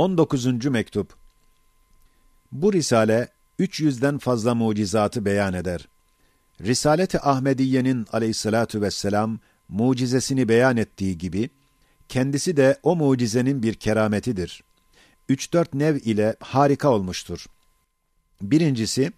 19. mektup. Bu risale 300'den fazla mucizatı beyan eder. Risaleti Ahmediye'nin aleyhissalatu vesselam mucizesini beyan ettiği gibi kendisi de o mucizenin bir kerametidir. 3-4 nev ile harika olmuştur. Birincisi,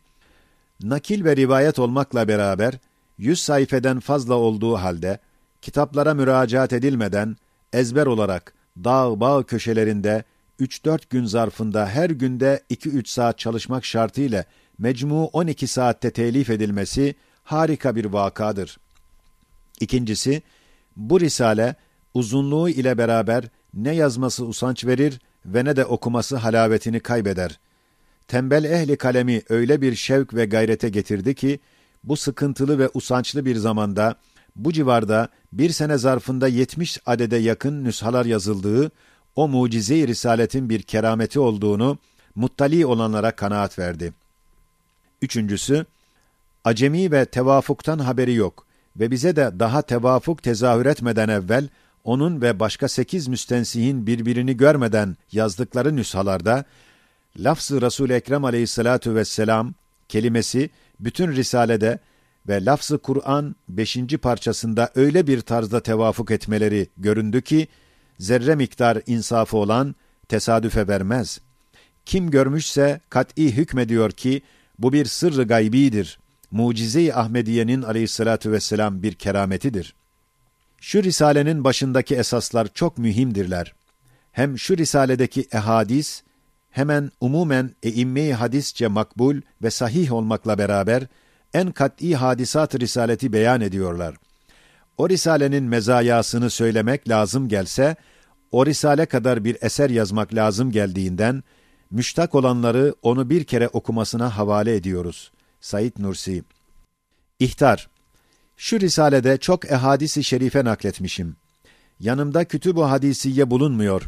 nakil ve rivayet olmakla beraber 100 sayfeden fazla olduğu halde kitaplara müracaat edilmeden ezber olarak dağ bağ köşelerinde 3-4 gün zarfında her günde 2-3 saat çalışmak şartıyla mecmu 12 saatte telif edilmesi harika bir vakadır. İkincisi, bu risale uzunluğu ile beraber ne yazması usanç verir ve ne de okuması halavetini kaybeder. Tembel ehli kalemi öyle bir şevk ve gayrete getirdi ki, bu sıkıntılı ve usançlı bir zamanda, bu civarda bir sene zarfında 70 adede yakın nüshalar yazıldığı, o mucize-i risaletin bir kerameti olduğunu, muttali olanlara kanaat verdi. Üçüncüsü, acemi ve tevafuktan haberi yok ve bize de daha tevafuk tezahür etmeden evvel, onun ve başka sekiz müstensihin birbirini görmeden yazdıkları nüshalarda, lafz-ı Resul-i Ekrem aleyhissalatu vesselam kelimesi bütün risalede ve lafz-ı Kur'an beşinci parçasında öyle bir tarzda tevafuk etmeleri göründü ki, zerre miktar insafı olan tesadüfe vermez. Kim görmüşse kat'î hükmediyor ki, bu bir sırrı gaybidir. Mucize-i Ahmediye'nin aleyhissalatu vesselam bir kerametidir. Şu risalenin başındaki esaslar çok mühimdirler. Hem şu risaledeki ehadis, hemen umumen eimme-i hadisçe makbul ve sahih olmakla beraber, en kat'î hadisat risaleti beyan ediyorlar. O risalenin mezayasını söylemek lazım gelse, o risale kadar bir eser yazmak lazım geldiğinden, müştak olanları onu bir kere okumasına havale ediyoruz. Said Nursi İhtar Şu risalede çok ehadisi şerife nakletmişim. Yanımda kütüb-ü hadisiye bulunmuyor.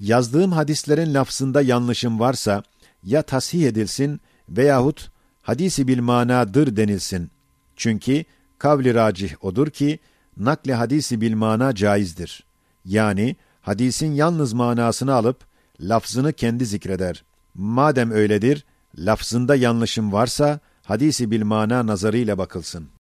Yazdığım hadislerin lafzında yanlışım varsa, ya tasih edilsin veyahut hadisi bil manadır denilsin. Çünkü kavli racih odur ki, nakli hadisi bil mana caizdir. Yani, hadisin yalnız manasını alıp, lafzını kendi zikreder. Madem öyledir, lafzında yanlışım varsa, hadisi bil mana nazarıyla bakılsın.''